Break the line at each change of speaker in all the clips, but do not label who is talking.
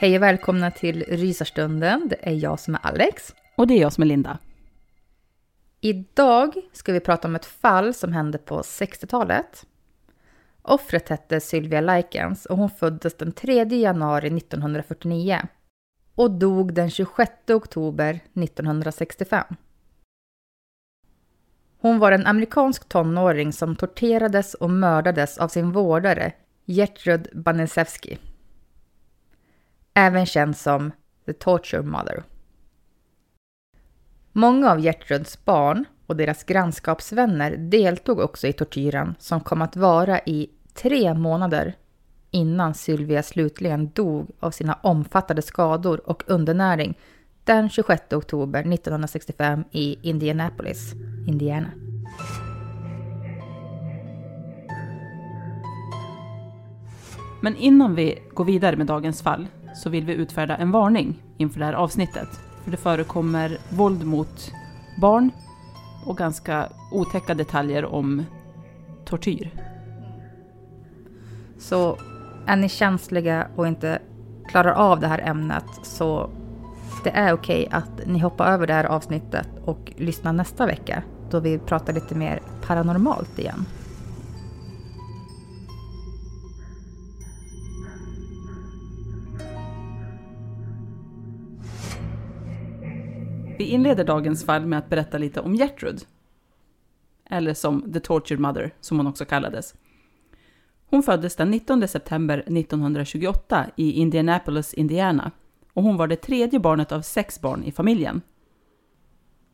Hej och välkomna till Rysarstunden. Det är jag som är Alex.
Och det är jag som är Linda.
Idag ska vi prata om ett fall som hände på 60-talet. Offret hette Sylvia Likens och hon föddes den 3 januari 1949 och dog den 26 oktober 1965. Hon var en amerikansk tonåring som torterades och mördades av sin vårdare Gertrud Banesewski. Även känd som The Torture Mother. Många av Gertruds barn och deras grannskapsvänner deltog också i tortyren som kom att vara i tre månader innan Sylvia slutligen dog av sina omfattande skador och undernäring den 26 oktober 1965 i Indianapolis, Indiana.
Men innan vi går vidare med dagens fall så vill vi utfärda en varning inför det här avsnittet. För det förekommer våld mot barn och ganska otäcka detaljer om tortyr.
Så är ni känsliga och inte klarar av det här ämnet så det är okej att ni hoppar över det här avsnittet och lyssnar nästa vecka då vi pratar lite mer paranormalt igen.
Vi inleder dagens fall med att berätta lite om Gertrud. Eller som The Tortured Mother, som hon också kallades. Hon föddes den 19 september 1928 i Indianapolis, Indiana. Och hon var det tredje barnet av sex barn i familjen.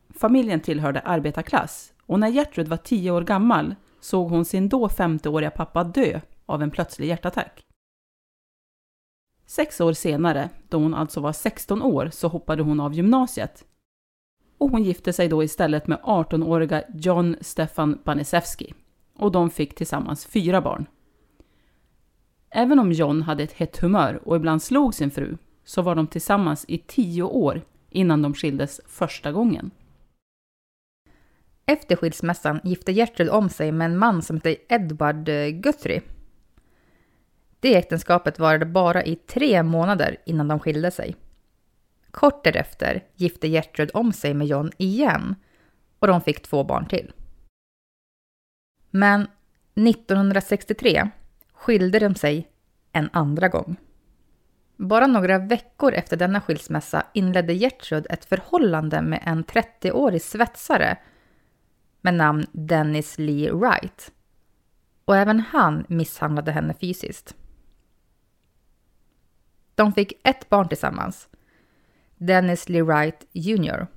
Familjen tillhörde arbetarklass och när Gertrud var tio år gammal såg hon sin då 50-åriga pappa dö av en plötslig hjärtattack. Sex år senare, då hon alltså var 16 år, så hoppade hon av gymnasiet. Och hon gifte sig då istället med 18-åriga John Stefan Banisewski. Och de fick tillsammans fyra barn. Även om John hade ett hett humör och ibland slog sin fru, så var de tillsammans i tio år innan de skildes första gången.
Efter skilsmässan gifte Gertrud om sig med en man som hette Edward eh, Guthrie. Det äktenskapet varade bara i tre månader innan de skilde sig. Kort därefter gifte Gertrud om sig med John igen och de fick två barn till. Men 1963 skilde de sig en andra gång. Bara några veckor efter denna skilsmässa inledde Gertrud ett förhållande med en 30-årig svetsare med namn Dennis Lee Wright. Och även han misshandlade henne fysiskt. De fick ett barn tillsammans, Dennis Lee Wright Jr.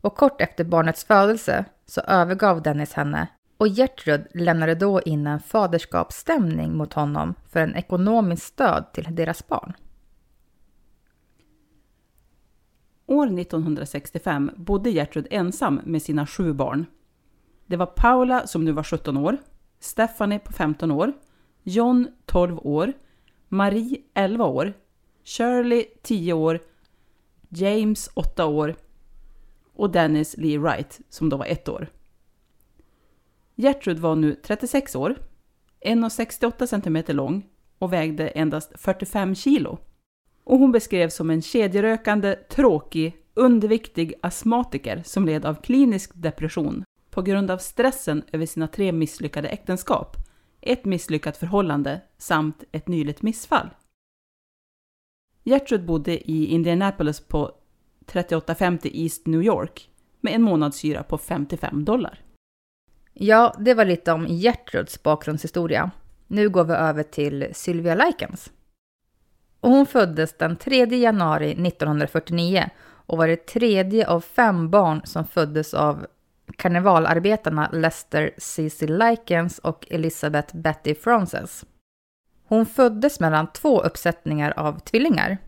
Och kort efter barnets födelse så övergav Dennis henne och Gertrud lämnade då in en faderskapsstämning mot honom för en ekonomiskt stöd till deras barn.
År 1965 bodde Gertrud ensam med sina sju barn. Det var Paula som nu var 17 år, Stephanie på 15 år, John 12 år, Marie 11 år, Shirley 10 år, James 8 år och Dennis Lee Wright som då var 1 år. Gertrud var nu 36 år, 1,68 cm lång och vägde endast 45 kilo. Och hon beskrevs som en kedjerökande, tråkig, underviktig astmatiker som led av klinisk depression på grund av stressen över sina tre misslyckade äktenskap, ett misslyckat förhållande samt ett nyligt missfall. Gertrud bodde i Indianapolis på 3850 East New York med en månadshyra på 55 dollar.
Ja, det var lite om Gertruds bakgrundshistoria. Nu går vi över till Sylvia Likens. Och hon föddes den 3 januari 1949 och var det tredje av fem barn som föddes av karnevalarbetarna Lester Cecil Likens och Elizabeth Betty Frances. Hon föddes mellan två uppsättningar av tvillingar.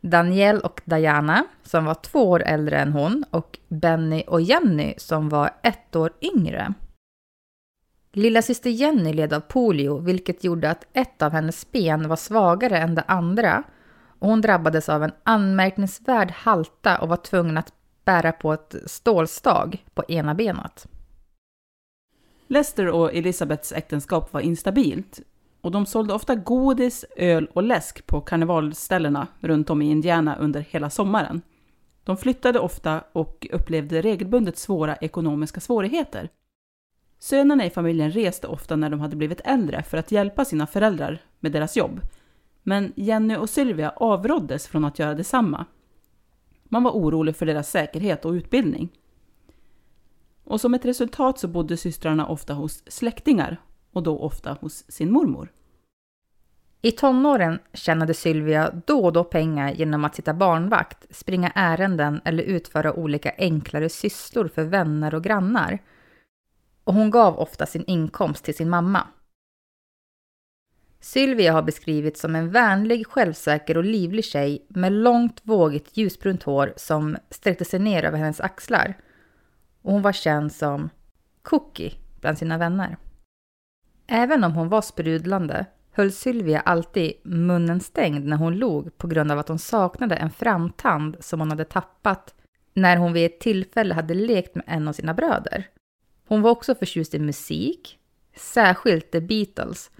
Danielle och Diana, som var två år äldre än hon, och Benny och Jenny, som var ett år yngre. Lilla syster Jenny led av polio, vilket gjorde att ett av hennes ben var svagare än det andra och hon drabbades av en anmärkningsvärd halta och var tvungen att bära på ett stålstag på ena benet.
Lester och Elisabeths äktenskap var instabilt och de sålde ofta godis, öl och läsk på karnevalställena runt om i Indiana under hela sommaren. De flyttade ofta och upplevde regelbundet svåra ekonomiska svårigheter. Sönerna i familjen reste ofta när de hade blivit äldre för att hjälpa sina föräldrar med deras jobb. Men Jenny och Sylvia avråddes från att göra detsamma. Man var orolig för deras säkerhet och utbildning. Och som ett resultat så bodde systrarna ofta hos släktingar och då ofta hos sin mormor.
I tonåren tjänade Sylvia då och då pengar genom att sitta barnvakt, springa ärenden eller utföra olika enklare sysslor för vänner och grannar. Och hon gav ofta sin inkomst till sin mamma. Sylvia har beskrivits som en vänlig, självsäker och livlig tjej med långt, vågigt ljusbrunt hår som sträckte sig ner över hennes axlar. Och hon var känd som Cookie bland sina vänner. Även om hon var sprudlande höll Sylvia alltid munnen stängd när hon log på grund av att hon saknade en framtand som hon hade tappat när hon vid ett tillfälle hade lekt med en av sina bröder. Hon var också förtjust i musik, särskilt The Beatles,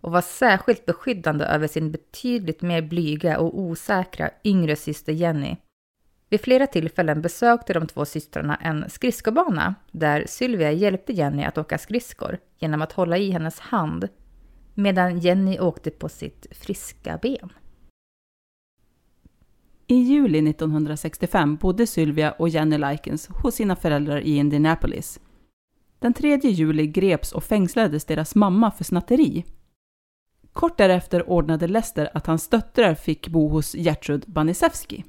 och var särskilt beskyddande över sin betydligt mer blyga och osäkra yngre syster Jenny. Vid flera tillfällen besökte de två systrarna en skridskobana där Sylvia hjälpte Jenny att åka skridskor genom att hålla i hennes hand medan Jenny åkte på sitt friska ben.
I juli 1965 bodde Sylvia och Jenny Likens hos sina föräldrar i Indianapolis. Den 3 juli greps och fängslades deras mamma för snatteri. Kort därefter ordnade Lester att hans döttrar fick bo hos Gertrud Banisewski.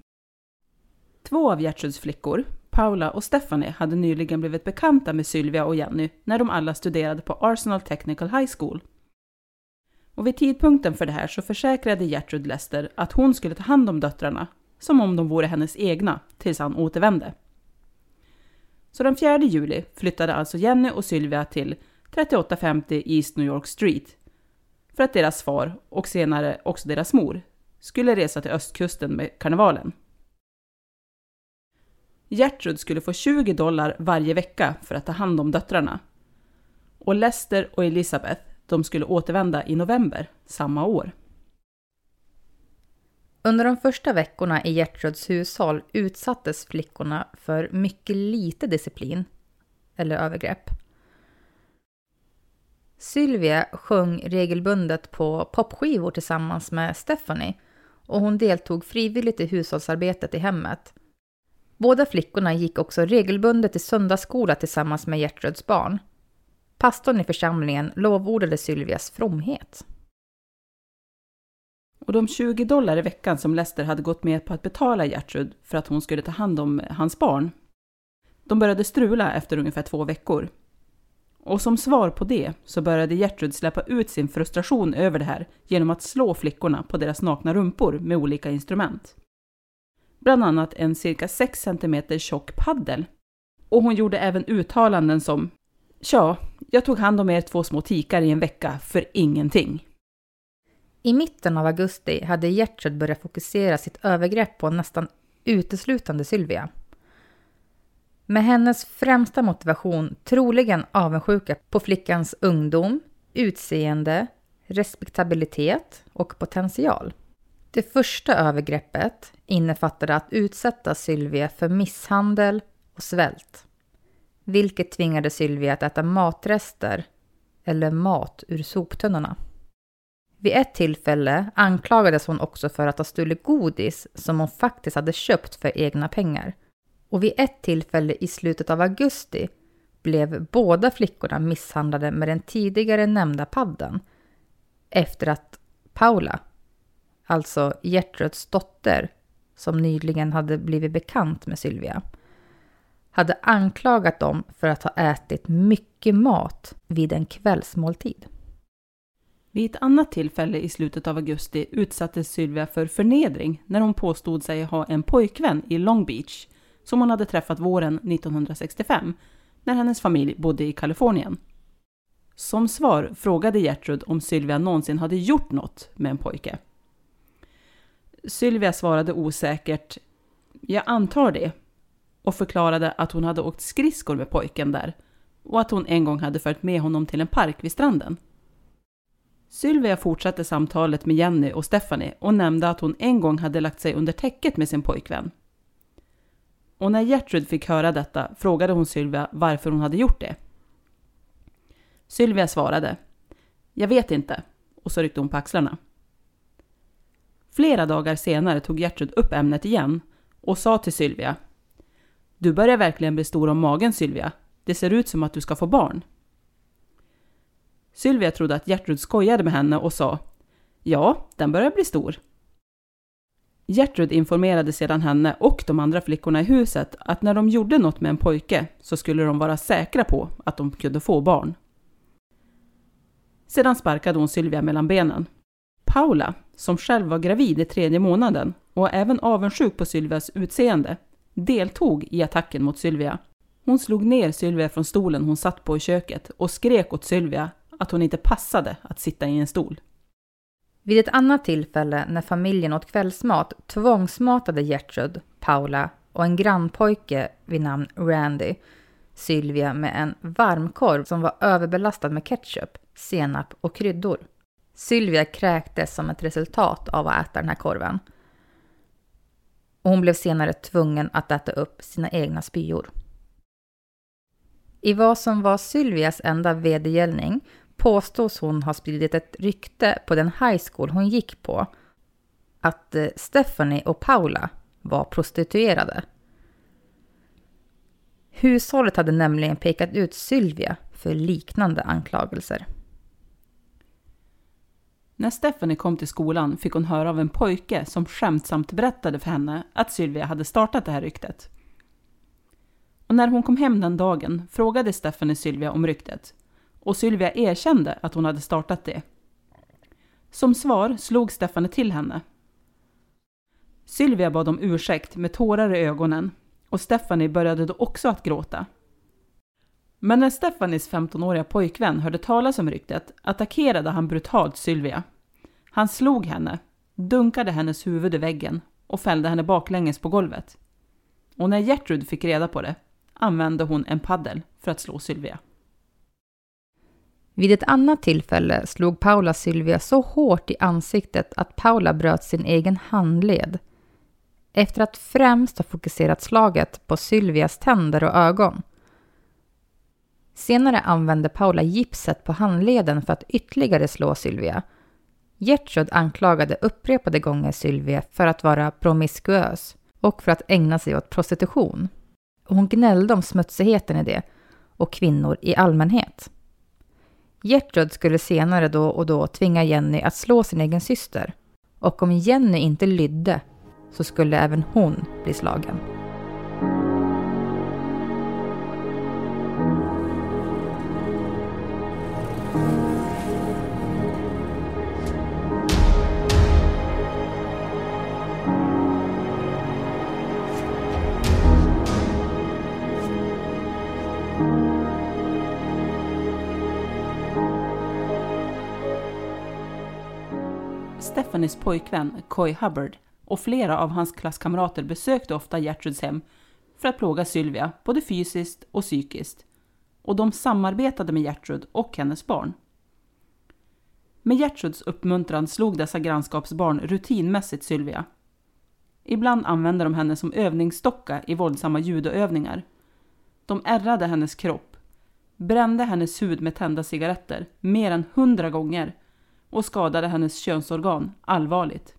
Två av Gertruds flickor, Paula och Stephanie, hade nyligen blivit bekanta med Sylvia och Jenny när de alla studerade på Arsenal Technical High School. Och vid tidpunkten för det här så försäkrade Gertrud Lester att hon skulle ta hand om döttrarna, som om de vore hennes egna, tills han återvände. Så den 4 juli flyttade alltså Jenny och Sylvia till 3850 East New York Street för att deras far, och senare också deras mor, skulle resa till östkusten med karnevalen. Gertrud skulle få 20 dollar varje vecka för att ta hand om döttrarna. Och Lester och Elisabeth, de skulle återvända i november samma år.
Under de första veckorna i Gertruds hushåll utsattes flickorna för mycket lite disciplin eller övergrepp. Sylvia sjöng regelbundet på popskivor tillsammans med Stephanie och hon deltog frivilligt i hushållsarbetet i hemmet. Båda flickorna gick också regelbundet till söndagsskola tillsammans med Gertruds barn. Pastorn i församlingen lovordade Sylvias fromhet.
Och de 20 dollar i veckan som Lester hade gått med på att betala Gertrud för att hon skulle ta hand om hans barn, de började strula efter ungefär två veckor. Och som svar på det så började Gertrud släppa ut sin frustration över det här genom att slå flickorna på deras nakna rumpor med olika instrument. Bland annat en cirka 6 cm tjock paddel. Och hon gjorde även uttalanden som Tja, jag tog hand om er två små tikar i en vecka för ingenting.
I mitten av augusti hade Gertrud börjat fokusera sitt övergrepp på nästan uteslutande Sylvia. Med hennes främsta motivation troligen avundsjuka på flickans ungdom, utseende, respektabilitet och potential. Det första övergreppet innefattade att utsätta Sylvia för misshandel och svält, vilket tvingade Sylvia att äta matrester eller mat ur soptunnorna. Vid ett tillfälle anklagades hon också för att ha stulit godis som hon faktiskt hade köpt för egna pengar. Och vid ett tillfälle i slutet av augusti blev båda flickorna misshandlade med den tidigare nämnda padden efter att Paula, alltså Gertruds dotter, som nyligen hade blivit bekant med Sylvia, hade anklagat dem för att ha ätit mycket mat vid en kvällsmåltid.
Vid ett annat tillfälle i slutet av augusti utsattes Sylvia för förnedring när hon påstod sig ha en pojkvän i Long Beach som hon hade träffat våren 1965 när hennes familj bodde i Kalifornien. Som svar frågade Gertrud om Sylvia någonsin hade gjort något med en pojke. Sylvia svarade osäkert ”Jag antar det” och förklarade att hon hade åkt skridskor med pojken där och att hon en gång hade följt med honom till en park vid stranden. Sylvia fortsatte samtalet med Jenny och Stephanie och nämnde att hon en gång hade lagt sig under täcket med sin pojkvän. Och när Gertrud fick höra detta frågade hon Sylvia varför hon hade gjort det. Sylvia svarade Jag vet inte och så ryckte hon på axlarna. Flera dagar senare tog Gertrud upp ämnet igen och sa till Sylvia Du börjar verkligen bli stor om magen Sylvia. Det ser ut som att du ska få barn. Sylvia trodde att Gertrud skojade med henne och sa Ja, den börjar bli stor. Gertrud informerade sedan henne och de andra flickorna i huset att när de gjorde något med en pojke så skulle de vara säkra på att de kunde få barn. Sedan sparkade hon Sylvia mellan benen. Paula, som själv var gravid i tredje månaden och även avundsjuk på Sylvias utseende, deltog i attacken mot Sylvia. Hon slog ner Sylvia från stolen hon satt på i köket och skrek åt Sylvia att hon inte passade att sitta i en stol.
Vid ett annat tillfälle när familjen åt kvällsmat tvångsmatade Gertrud, Paula och en grannpojke vid namn Randy Sylvia med en varmkorv som var överbelastad med ketchup, senap och kryddor. Sylvia kräktes som ett resultat av att äta den här korven. Och hon blev senare tvungen att äta upp sina egna spyor. I vad som var Sylvias enda vedergällning påstås hon ha spridit ett rykte på den high school hon gick på att eh, Stephanie och Paula var prostituerade. Hushållet hade nämligen pekat ut Sylvia för liknande anklagelser.
När Stephanie kom till skolan fick hon höra av en pojke som skämtsamt berättade för henne att Sylvia hade startat det här ryktet. Och när hon kom hem den dagen frågade Stephanie Sylvia om ryktet och Sylvia erkände att hon hade startat det. Som svar slog Stephanie till henne. Sylvia bad om ursäkt med tårar i ögonen och Stephanie började då också att gråta. Men när Stefanis 15-åriga pojkvän hörde talas om ryktet attackerade han brutalt Sylvia. Han slog henne, dunkade hennes huvud i väggen och fällde henne baklänges på golvet. Och när Gertrud fick reda på det använde hon en paddel för att slå Sylvia.
Vid ett annat tillfälle slog Paula Sylvia så hårt i ansiktet att Paula bröt sin egen handled. Efter att främst ha fokuserat slaget på Sylvias tänder och ögon. Senare använde Paula gipset på handleden för att ytterligare slå Sylvia. Gertrud anklagade upprepade gånger Sylvia för att vara promiskuös och för att ägna sig åt prostitution. Hon gnällde om smutsigheten i det och kvinnor i allmänhet. Gertrud skulle senare då och då tvinga Jenny att slå sin egen syster och om Jenny inte lydde så skulle även hon bli slagen.
Stephanies pojkvän Coy Hubbard och flera av hans klasskamrater besökte ofta Gertruds hem för att plåga Sylvia, både fysiskt och psykiskt. Och de samarbetade med Gertrud och hennes barn. Med Gertruds uppmuntran slog dessa grannskapsbarn rutinmässigt Sylvia. Ibland använde de henne som övningsstocka i våldsamma judoövningar. De ärrade hennes kropp, brände hennes hud med tända cigaretter mer än hundra gånger och skadade hennes könsorgan allvarligt.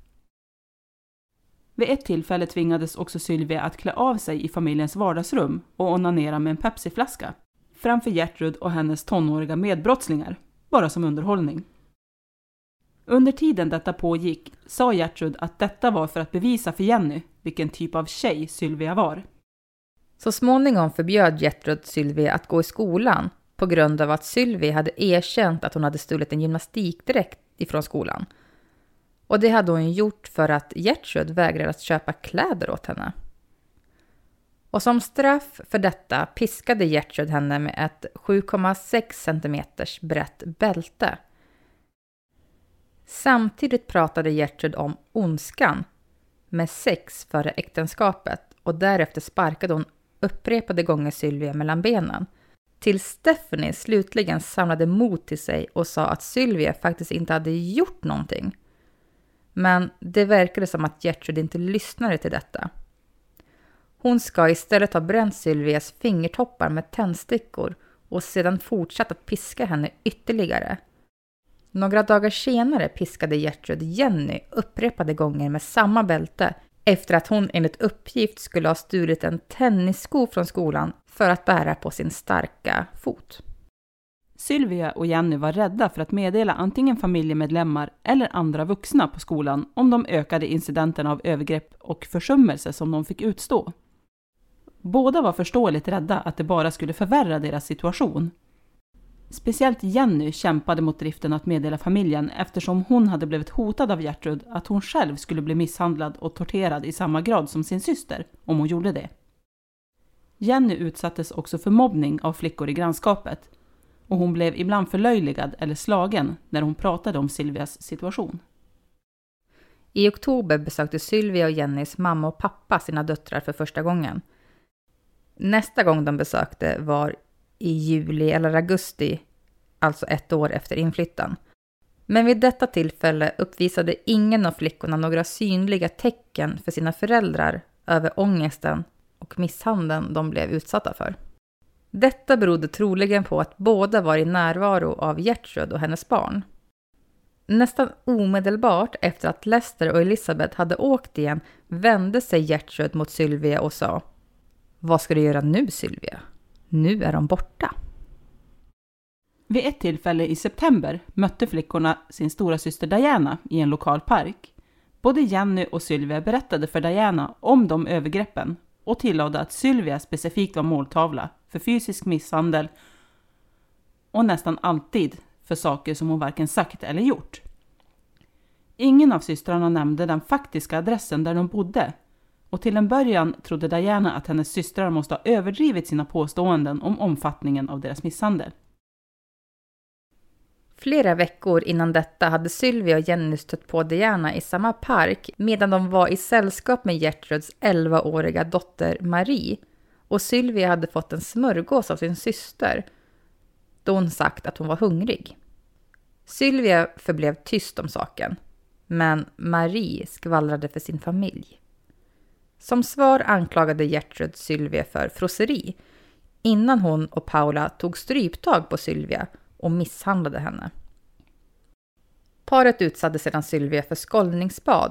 Vid ett tillfälle tvingades också Sylvia att klä av sig i familjens vardagsrum och onanera med en Pepsiflaska framför Gertrud och hennes tonåriga medbrottslingar, bara som underhållning. Under tiden detta pågick sa Gertrud att detta var för att bevisa för Jenny vilken typ av tjej Sylvia var.
Så småningom förbjöd Gertrud Sylvia att gå i skolan på grund av att Sylvia hade erkänt att hon hade stulit en gymnastikdräkt ifrån skolan. Och det hade hon gjort för att Gertrud vägrade att köpa kläder åt henne. Och som straff för detta piskade Gertrud henne med ett 7,6 cm brett bälte. Samtidigt pratade Gertrud om ondskan med sex före äktenskapet och därefter sparkade hon upprepade gånger Sylvia mellan benen. Till Stephanie slutligen samlade mod till sig och sa att Sylvia faktiskt inte hade gjort någonting. Men det verkade som att Gertrud inte lyssnade till detta. Hon ska istället ha bränt Sylvias fingertoppar med tändstickor och sedan fortsatt att piska henne ytterligare. Några dagar senare piskade Gertrud Jenny upprepade gånger med samma bälte efter att hon enligt uppgift skulle ha stulit en tennissko från skolan för att bära på sin starka fot.
Sylvia och Jenny var rädda för att meddela antingen familjemedlemmar eller andra vuxna på skolan om de ökade incidenterna av övergrepp och försummelse som de fick utstå. Båda var förståeligt rädda att det bara skulle förvärra deras situation. Speciellt Jenny kämpade mot driften att meddela familjen eftersom hon hade blivit hotad av Gertrud att hon själv skulle bli misshandlad och torterad i samma grad som sin syster om hon gjorde det. Jenny utsattes också för mobbning av flickor i grannskapet och hon blev ibland förlöjligad eller slagen när hon pratade om Silvias situation.
I oktober besökte Sylvia och Jennys mamma och pappa sina döttrar för första gången. Nästa gång de besökte var i juli eller augusti, alltså ett år efter inflyttan. Men vid detta tillfälle uppvisade ingen av flickorna några synliga tecken för sina föräldrar över ångesten och misshandeln de blev utsatta för. Detta berodde troligen på att båda var i närvaro av Gertrud och hennes barn. Nästan omedelbart efter att Lester och Elisabeth hade åkt igen vände sig Gertrud mot Sylvia och sa Vad ska du göra nu Sylvia? Nu är de borta.
Vid ett tillfälle i september mötte flickorna sin stora syster Diana i en lokal park. Både Jenny och Sylvia berättade för Diana om de övergreppen och tillade att Sylvia specifikt var måltavla för fysisk misshandel och nästan alltid för saker som hon varken sagt eller gjort. Ingen av systrarna nämnde den faktiska adressen där de bodde och till en början trodde Diana att hennes systrar måste ha överdrivit sina påståenden om omfattningen av deras misshandel.
Flera veckor innan detta hade Sylvia och Jenny stött på Diana i samma park medan de var i sällskap med Gertruds 11-åriga dotter Marie och Sylvia hade fått en smörgås av sin syster då hon sagt att hon var hungrig. Sylvia förblev tyst om saken, men Marie skvallrade för sin familj. Som svar anklagade Gertrud Sylvia för frosseri innan hon och Paula tog stryptag på Sylvia och misshandlade henne. Paret utsatte sedan Sylvia för skållningsbad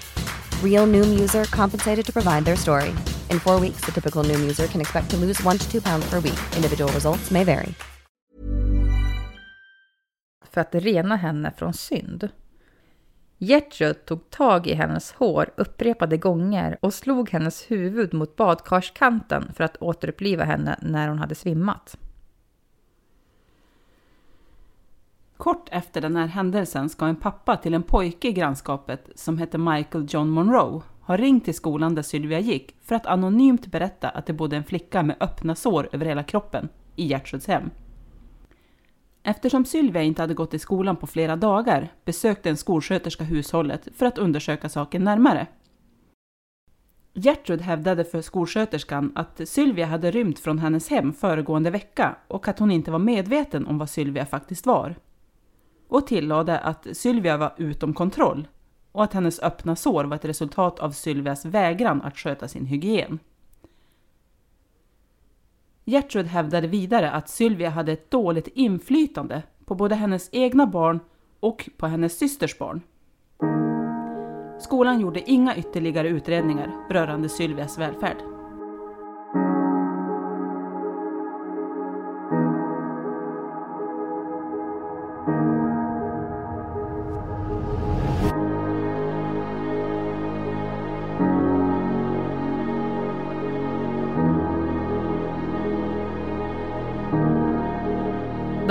Real Noom user compensated to provide their story. In four weeks, the typical Noom user can expect to lose one to two pounds per week. Individual results may vary.
för att rena henne från synd. Gertrud tog tag i hennes hår upprepade gånger och slog hennes huvud mot badkarskanten för att återuppliva henne när hon hade svimmat.
Kort efter den här händelsen ska en pappa till en pojke i grannskapet som hette Michael John Monroe ha ringt till skolan där Sylvia gick för att anonymt berätta att det bodde en flicka med öppna sår över hela kroppen i Gertruds hem. Eftersom Sylvia inte hade gått i skolan på flera dagar besökte en skolsköterska hushållet för att undersöka saken närmare. Gertrud hävdade för skolsköterskan att Sylvia hade rymt från hennes hem föregående vecka och att hon inte var medveten om vad Sylvia faktiskt var. Och tillade att Sylvia var utom kontroll och att hennes öppna sår var ett resultat av Sylvias vägran att sköta sin hygien. Gertrud hävdade vidare att Sylvia hade ett dåligt inflytande på både hennes egna barn och på hennes systers barn. Skolan gjorde inga ytterligare utredningar rörande Sylvias välfärd.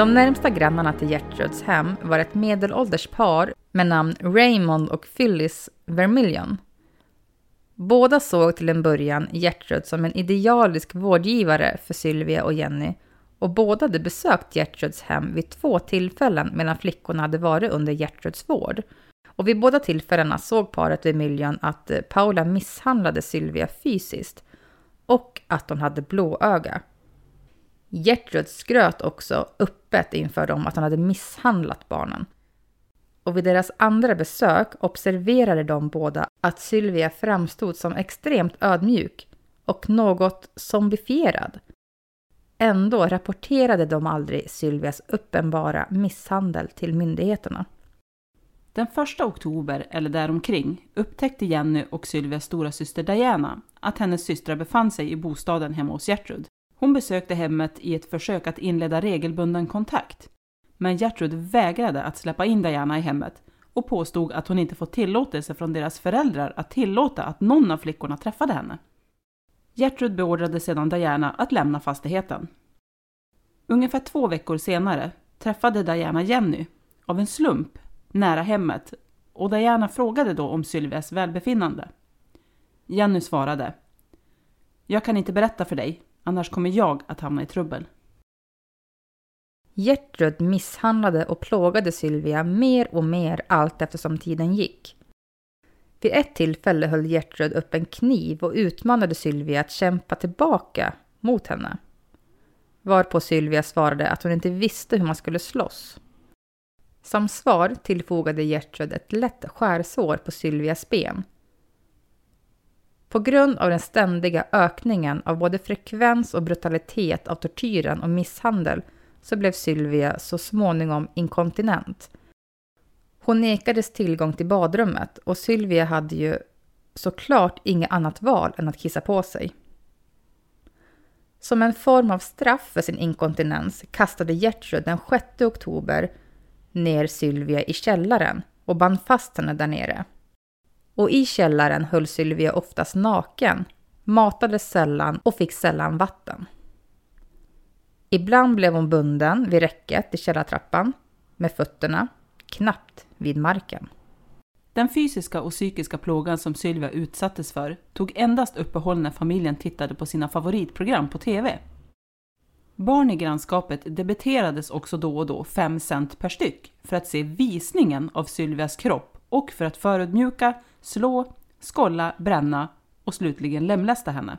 De närmsta grannarna till Gertruds hem var ett medelålders par med namn Raymond och Phyllis Vermillion. Båda såg till en början Gertrud som en idealisk vårdgivare för Sylvia och Jenny och båda hade besökt Gertruds hem vid två tillfällen medan flickorna hade varit under Gertruds vård. Och vid båda tillfällena såg paret vid Vermillion att eh, Paula misshandlade Sylvia fysiskt och att hon hade blåöga. Gertrud skröt också öppet inför dem att han hade misshandlat barnen. Och vid deras andra besök observerade de båda att Sylvia framstod som extremt ödmjuk och något zombifierad. Ändå rapporterade de aldrig Sylvias uppenbara misshandel till myndigheterna.
Den 1 oktober, eller däromkring, upptäckte Jenny och Sylvias stora syster Diana att hennes systrar befann sig i bostaden hemma hos Gertrud. Hon besökte hemmet i ett försök att inleda regelbunden kontakt. Men Gertrud vägrade att släppa in Diana i hemmet och påstod att hon inte fått tillåtelse från deras föräldrar att tillåta att någon av flickorna träffade henne. Gertrud beordrade sedan Diana att lämna fastigheten. Ungefär två veckor senare träffade Diana Jenny, av en slump, nära hemmet och Diana frågade då om Sylvias välbefinnande. Jenny svarade Jag kan inte berätta för dig, annars kommer jag att hamna i trubbel.
Gertrud misshandlade och plågade Sylvia mer och mer allt eftersom tiden gick. Vid ett tillfälle höll Gertrud upp en kniv och utmanade Sylvia att kämpa tillbaka mot henne. Varpå Sylvia svarade att hon inte visste hur man skulle slåss. Som svar tillfogade Gertrud ett lätt skärsår på Sylvias ben. På grund av den ständiga ökningen av både frekvens och brutalitet av tortyren och misshandel så blev Sylvia så småningom inkontinent. Hon nekades tillgång till badrummet och Sylvia hade ju såklart inget annat val än att kissa på sig. Som en form av straff för sin inkontinens kastade Gertrud den 6 oktober ner Sylvia i källaren och band fast henne där nere. Och i källaren höll Sylvia oftast naken, matades sällan och fick sällan vatten. Ibland blev hon bunden vid räcket i källartrappan med fötterna knappt vid marken.
Den fysiska och psykiska plågan som Sylvia utsattes för tog endast uppehåll när familjen tittade på sina favoritprogram på TV. Barn i grannskapet debiterades också då och då 5 cent per styck för att se visningen av Sylvias kropp och för att förödmjuka, slå, skolla, bränna och slutligen lemlästa henne.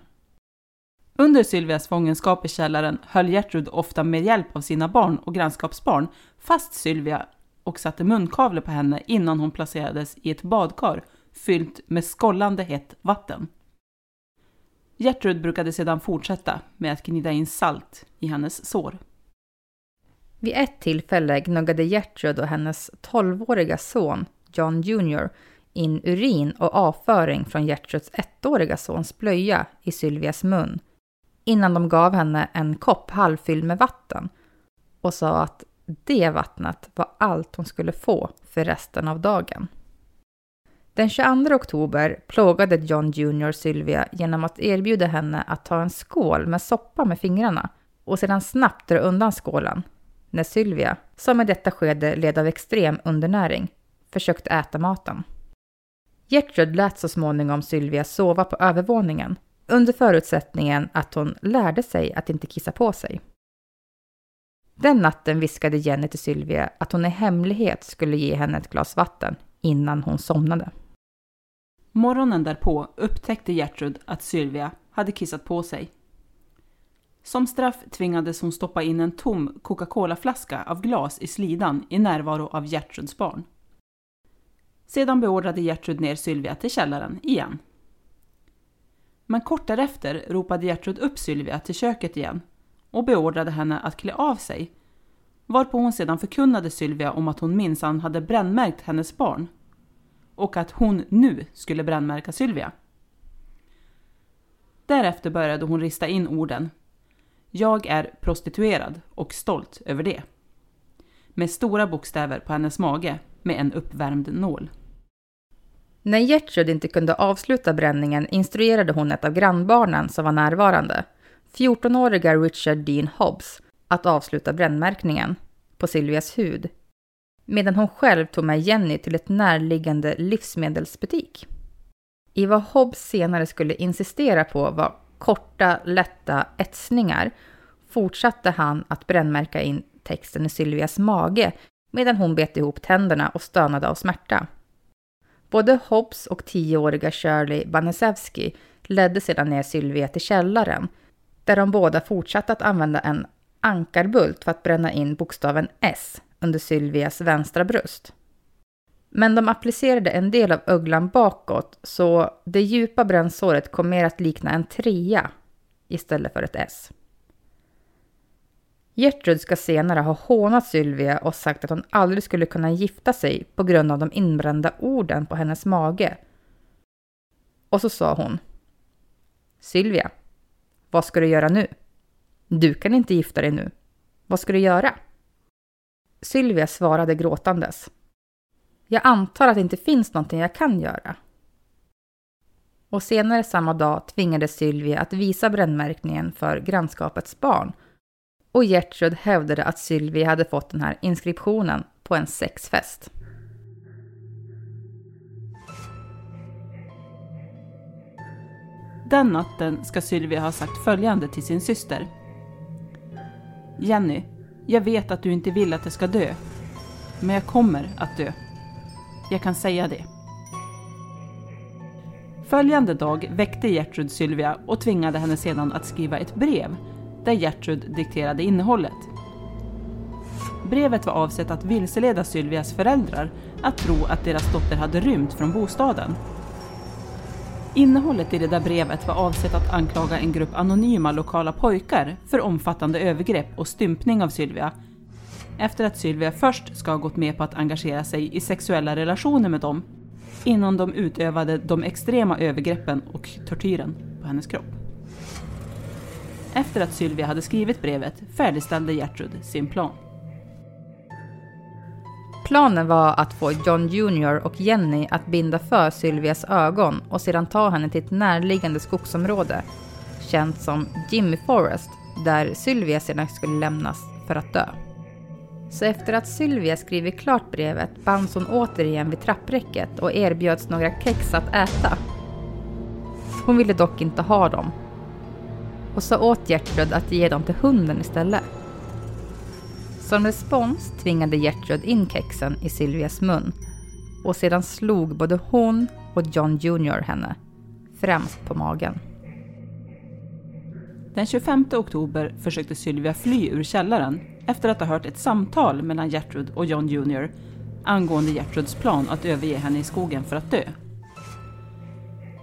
Under Sylvias fångenskap i källaren höll Gertrud ofta med hjälp av sina barn och grannskapsbarn fast Sylvia och satte munkavle på henne innan hon placerades i ett badkar fyllt med skollande hett vatten. Gertrud brukade sedan fortsätta med att gnida in salt i hennes sår.
Vid ett tillfälle gnuggade Gertrud och hennes 12-åriga son John Jr in urin och avföring från Gertruds ettåriga sons blöja i Sylvias mun innan de gav henne en kopp halvfylld med vatten och sa att det vattnet var allt hon skulle få för resten av dagen. Den 22 oktober plågade John Jr Sylvia genom att erbjuda henne att ta en skål med soppa med fingrarna och sedan snabbt dra undan skålen när Sylvia, som i detta skede led av extrem undernäring, försökte äta maten. Gertrud lät så småningom Sylvia sova på övervåningen under förutsättningen att hon lärde sig att inte kissa på sig. Den natten viskade Jenny till Sylvia att hon i hemlighet skulle ge henne ett glas vatten innan hon somnade.
Morgonen därpå upptäckte Gertrud att Sylvia hade kissat på sig. Som straff tvingades hon stoppa in en tom Coca-Cola-flaska av glas i slidan i närvaro av Gertruds barn. Sedan beordrade Gertrud ner Sylvia till källaren igen. Men kort därefter ropade Gertrud upp Sylvia till köket igen och beordrade henne att klä av sig, varpå hon sedan förkunnade Sylvia om att hon minsann hade brännmärkt hennes barn och att hon nu skulle brännmärka Sylvia. Därefter började hon rista in orden Jag är prostituerad och stolt över det. Med stora bokstäver på hennes mage med en uppvärmd nål.
När Gertrud inte kunde avsluta bränningen instruerade hon ett av grannbarnen som var närvarande, 14-åriga Richard Dean Hobbs, att avsluta brännmärkningen på Silvias hud, medan hon själv tog med Jenny till ett närliggande livsmedelsbutik. I vad Hobbs senare skulle insistera på var korta, lätta etsningar fortsatte han att brännmärka in texten i Sylvias mage medan hon bet ihop tänderna och stönade av smärta. Både Hobbs och tioåriga Shirley Banesewski ledde sedan ner Sylvia till källaren, där de båda fortsatte att använda en ankarbult för att bränna in bokstaven S under Sylvias vänstra bröst. Men de applicerade en del av öglan bakåt, så det djupa brännsåret kom mer att likna en trea istället för ett S. Gertrud ska senare ha hånat Sylvia och sagt att hon aldrig skulle kunna gifta sig på grund av de inbrända orden på hennes mage. Och så sa hon. Sylvia, vad ska du göra nu? Du kan inte gifta dig nu. Vad ska du göra? Sylvia svarade gråtandes. Jag antar att det inte finns någonting jag kan göra. Och senare samma dag tvingades Sylvia att visa brännmärkningen för grannskapets barn och Gertrud hävdade att Sylvie hade fått den här inskriptionen på en sexfest.
Den natten ska Sylvia ha sagt följande till sin syster. Jenny, jag vet att du inte vill att jag ska dö. Men jag kommer att dö. Jag kan säga det. Följande dag väckte Gertrud Sylvia och tvingade henne sedan att skriva ett brev där Gertrud dikterade innehållet. Brevet var avsett att vilseleda Sylvias föräldrar att tro att deras dotter hade rymt från bostaden. Innehållet i det där brevet var avsett att anklaga en grupp anonyma lokala pojkar för omfattande övergrepp och stympning av Sylvia. Efter att Sylvia först ska ha gått med på att engagera sig i sexuella relationer med dem innan de utövade de extrema övergreppen och tortyren på hennes kropp. Efter att Sylvia hade skrivit brevet färdigställde Gertrud sin plan.
Planen var att få John Jr och Jenny att binda för Sylvias ögon och sedan ta henne till ett närliggande skogsområde, känt som Jimmy Forest, där Sylvia sedan skulle lämnas för att dö. Så efter att Sylvia skrivit klart brevet bands hon återigen vid trappräcket och erbjöds några kex att äta. Hon ville dock inte ha dem och sa åt Gertrud att ge dem till hunden istället. Som respons tvingade Gertrud in kexen i Silvias mun och sedan slog både hon och John Jr henne, främst på magen.
Den 25 oktober försökte Sylvia fly ur källaren efter att ha hört ett samtal mellan Gertrud och John Jr angående Gertruds plan att överge henne i skogen för att dö.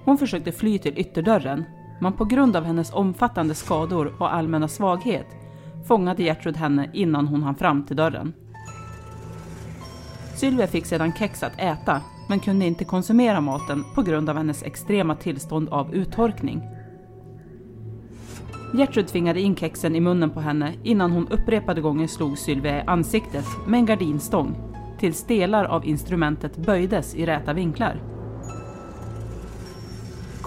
Hon försökte fly till ytterdörren, men på grund av hennes omfattande skador och allmänna svaghet fångade Gertrud henne innan hon hann fram till dörren. Sylvia fick sedan kex att äta, men kunde inte konsumera maten på grund av hennes extrema tillstånd av uttorkning. Gertrud tvingade in kexen i munnen på henne innan hon upprepade gånger slog Sylvia i ansiktet med en gardinstång tills delar av instrumentet böjdes i räta vinklar.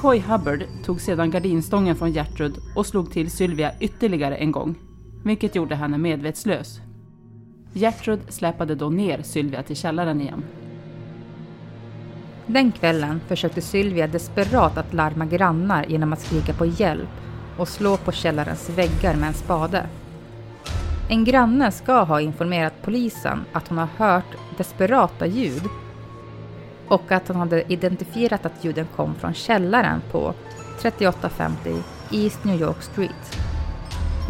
Coy Hubbard tog sedan gardinstången från Gertrud och slog till Sylvia ytterligare en gång, vilket gjorde henne medvetslös. Gertrud släpade då ner Sylvia till källaren igen.
Den kvällen försökte Sylvia desperat att larma grannar genom att skrika på hjälp och slå på källarens väggar med en spade. En granne ska ha informerat polisen att hon har hört desperata ljud och att han hade identifierat att ljuden kom från källaren på 3850 East New York Street.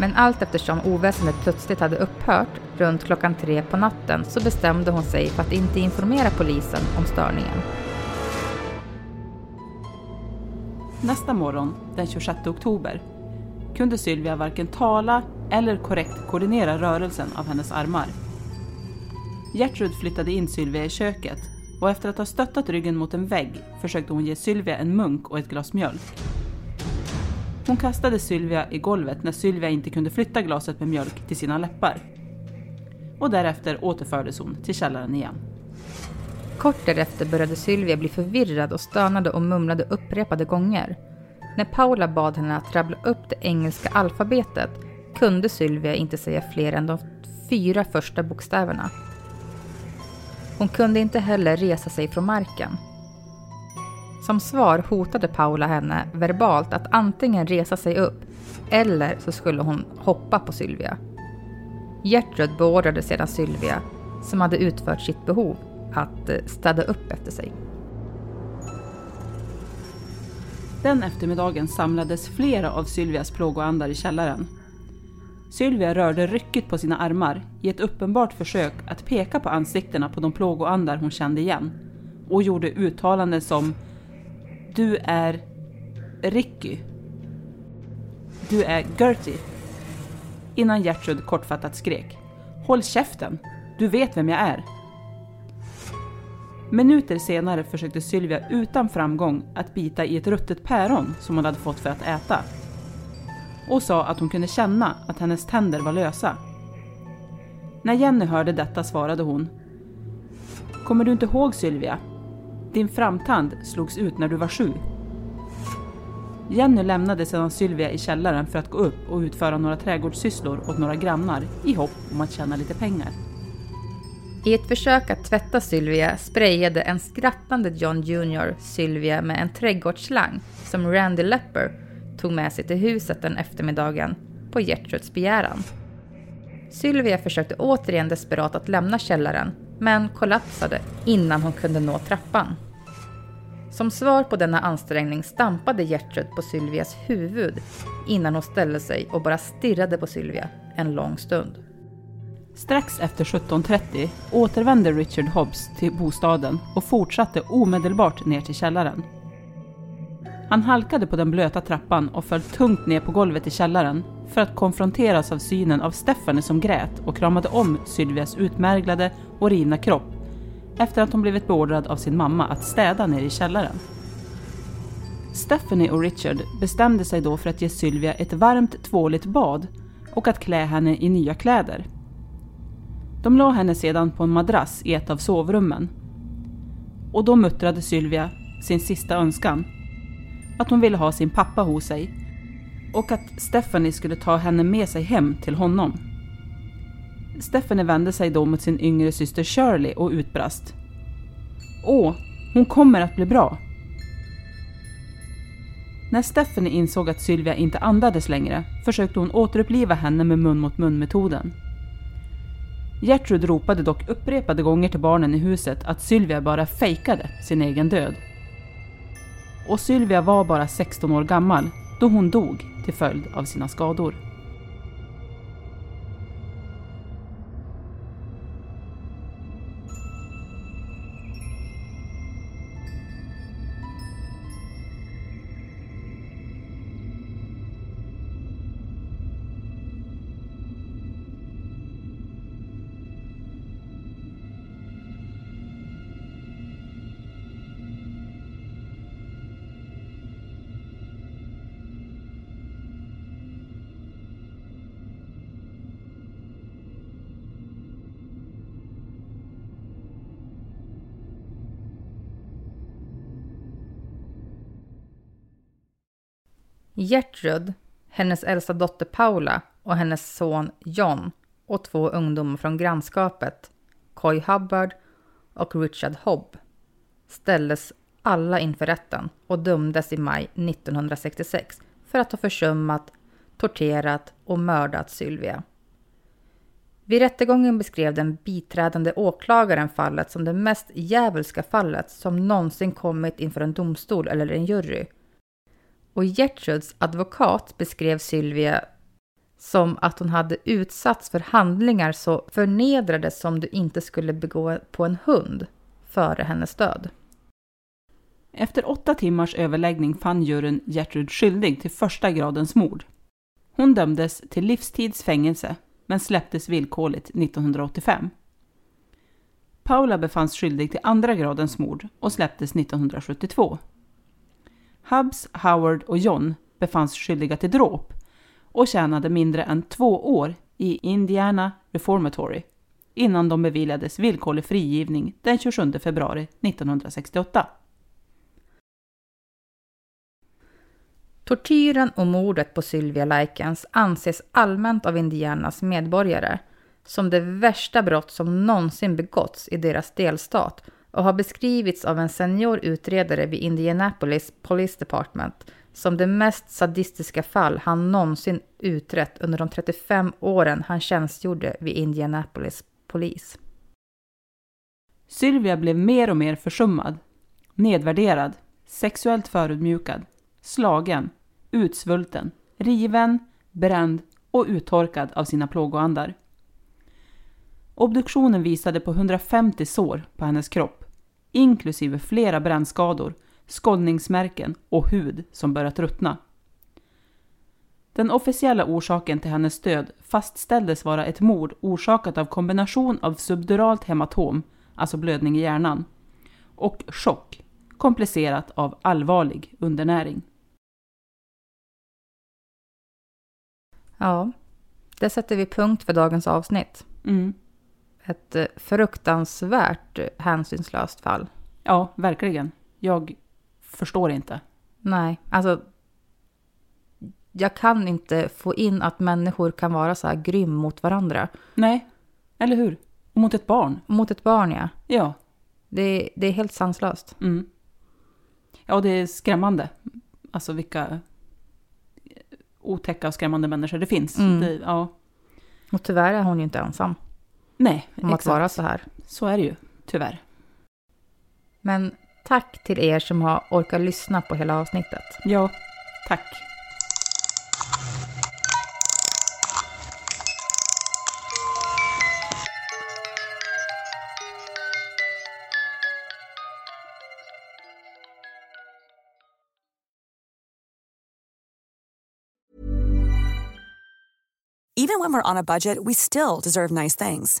Men allt eftersom oväsendet plötsligt hade upphört runt klockan tre på natten så bestämde hon sig för att inte informera polisen om störningen.
Nästa morgon, den 26 oktober, kunde Sylvia varken tala eller korrekt koordinera rörelsen av hennes armar. Gertrud flyttade in Sylvia i köket och efter att ha stöttat ryggen mot en vägg försökte hon ge Sylvia en munk och ett glas mjölk. Hon kastade Sylvia i golvet när Sylvia inte kunde flytta glaset med mjölk till sina läppar. Och därefter återfördes hon till källaren igen.
Kort därefter började Sylvia bli förvirrad och stönade och mumlade upprepade gånger. När Paula bad henne att rabbla upp det engelska alfabetet kunde Sylvia inte säga fler än de fyra första bokstäverna. Hon kunde inte heller resa sig från marken. Som svar hotade Paula henne verbalt att antingen resa sig upp eller så skulle hon hoppa på Sylvia. Gertrud beordrade sedan Sylvia, som hade utfört sitt behov, att eh, städa upp efter sig.
Den eftermiddagen samlades flera av Sylvias plågoandar i källaren. Sylvia rörde ryckigt på sina armar i ett uppenbart försök att peka på ansiktena på de plågoandar hon kände igen och gjorde uttalanden som Du är Ricky. Du är Gertie. Innan Gertrud kortfattat skrek Håll käften! Du vet vem jag är! Minuter senare försökte Sylvia utan framgång att bita i ett ruttet päron som hon hade fått för att äta. Och sa att hon kunde känna att hennes tänder var lösa. När Jenny hörde detta svarade hon Kommer du inte ihåg Sylvia? Din framtand slogs ut när du var sju. Jenny lämnade sedan Sylvia i källaren för att gå upp och utföra några trädgårdssysslor åt några grannar i hopp om att tjäna lite pengar.
I ett försök att tvätta Sylvia sprayade en skrattande John Jr Sylvia med en trädgårdsslang som Randy Lepper tog med sig till huset den eftermiddagen på Gertruds begäran. Sylvia försökte återigen desperat att lämna källaren men kollapsade innan hon kunde nå trappan. Som svar på denna ansträngning stampade Gertrud på Sylvias huvud innan hon ställde sig och bara stirrade på Sylvia en lång stund.
Strax efter 17.30 återvände Richard Hobbs till bostaden och fortsatte omedelbart ner till källaren. Han halkade på den blöta trappan och föll tungt ner på golvet i källaren för att konfronteras av synen av Stephanie som grät och kramade om Sylvias utmärglade och rivna kropp efter att hon blivit beordrad av sin mamma att städa nere i källaren. Stephanie och Richard bestämde sig då för att ge Sylvia ett varmt tvåligt bad och att klä henne i nya kläder. De la henne sedan på en madrass i ett av sovrummen. Och då muttrade Sylvia sin sista önskan. Att hon ville ha sin pappa hos sig och att Stephanie skulle ta henne med sig hem till honom. Stephanie vände sig då mot sin yngre syster Shirley och utbrast. Åh, hon kommer att bli bra. När Stephanie insåg att Sylvia inte andades längre försökte hon återuppliva henne med mun mot mun-metoden. Gertrud ropade dock upprepade gånger till barnen i huset att Sylvia bara fejkade sin egen död. Och Sylvia var bara 16 år gammal då hon dog till följd av sina skador.
Gertrud, hennes äldsta dotter Paula och hennes son John och två ungdomar från grannskapet, Coy Hubbard och Richard Hobb, ställdes alla inför rätten och dömdes i maj 1966 för att ha försummat, torterat och mördat Sylvia. Vid rättegången beskrev den biträdande åklagaren fallet som det mest djävulska fallet som någonsin kommit inför en domstol eller en jury och Gertruds advokat beskrev Sylvia som att hon hade utsatts för handlingar så förnedrade som du inte skulle begå på en hund före hennes död.
Efter åtta timmars överläggning fann juryn Gertrud skyldig till första gradens mord. Hon dömdes till livstids fängelse, men släpptes villkorligt 1985. Paula befanns skyldig till andra gradens mord och släpptes 1972. Hubbs, Howard och John befanns skyldiga till dråp och tjänade mindre än två år i Indiana Reformatory innan de beviljades villkorlig frigivning den 27 februari 1968.
Tortyren och mordet på Sylvia Likens anses allmänt av Indianas medborgare som det värsta brott som någonsin begåtts i deras delstat och har beskrivits av en senior utredare vid Indianapolis Police Department som det mest sadistiska fall han någonsin utrett under de 35 åren han tjänstgjorde vid Indianapolis polis.
Sylvia blev mer och mer försummad, nedvärderad, sexuellt förödmjukad, slagen, utsvulten, riven, bränd och uttorkad av sina plågoandar. Obduktionen visade på 150 sår på hennes kropp, inklusive flera brännskador, skållningsmärken och hud som börjat ruttna. Den officiella orsaken till hennes död fastställdes vara ett mord orsakat av kombination av subduralt hematom, alltså blödning i hjärnan, och chock, komplicerat av allvarlig undernäring.
Ja, det sätter vi punkt för dagens avsnitt.
Mm.
Ett eh, fruktansvärt hänsynslöst fall.
Ja, verkligen. Jag förstår inte.
Nej, alltså. Jag kan inte få in att människor kan vara så här grym mot varandra.
Nej, eller hur? Och mot ett barn.
Mot ett barn, ja.
Ja.
Det, det är helt sanslöst.
Mm. Ja, det är skrämmande. Alltså vilka otäcka och skrämmande människor det finns.
Mm.
Det, ja.
Och tyvärr är hon ju inte ensam
Nej,
om
exakt.
att vara så här.
Så är det ju, tyvärr.
Men tack till er som har orkat lyssna på hela avsnittet.
Ja, tack.
Even when we're on a budget, we still deserve nice things.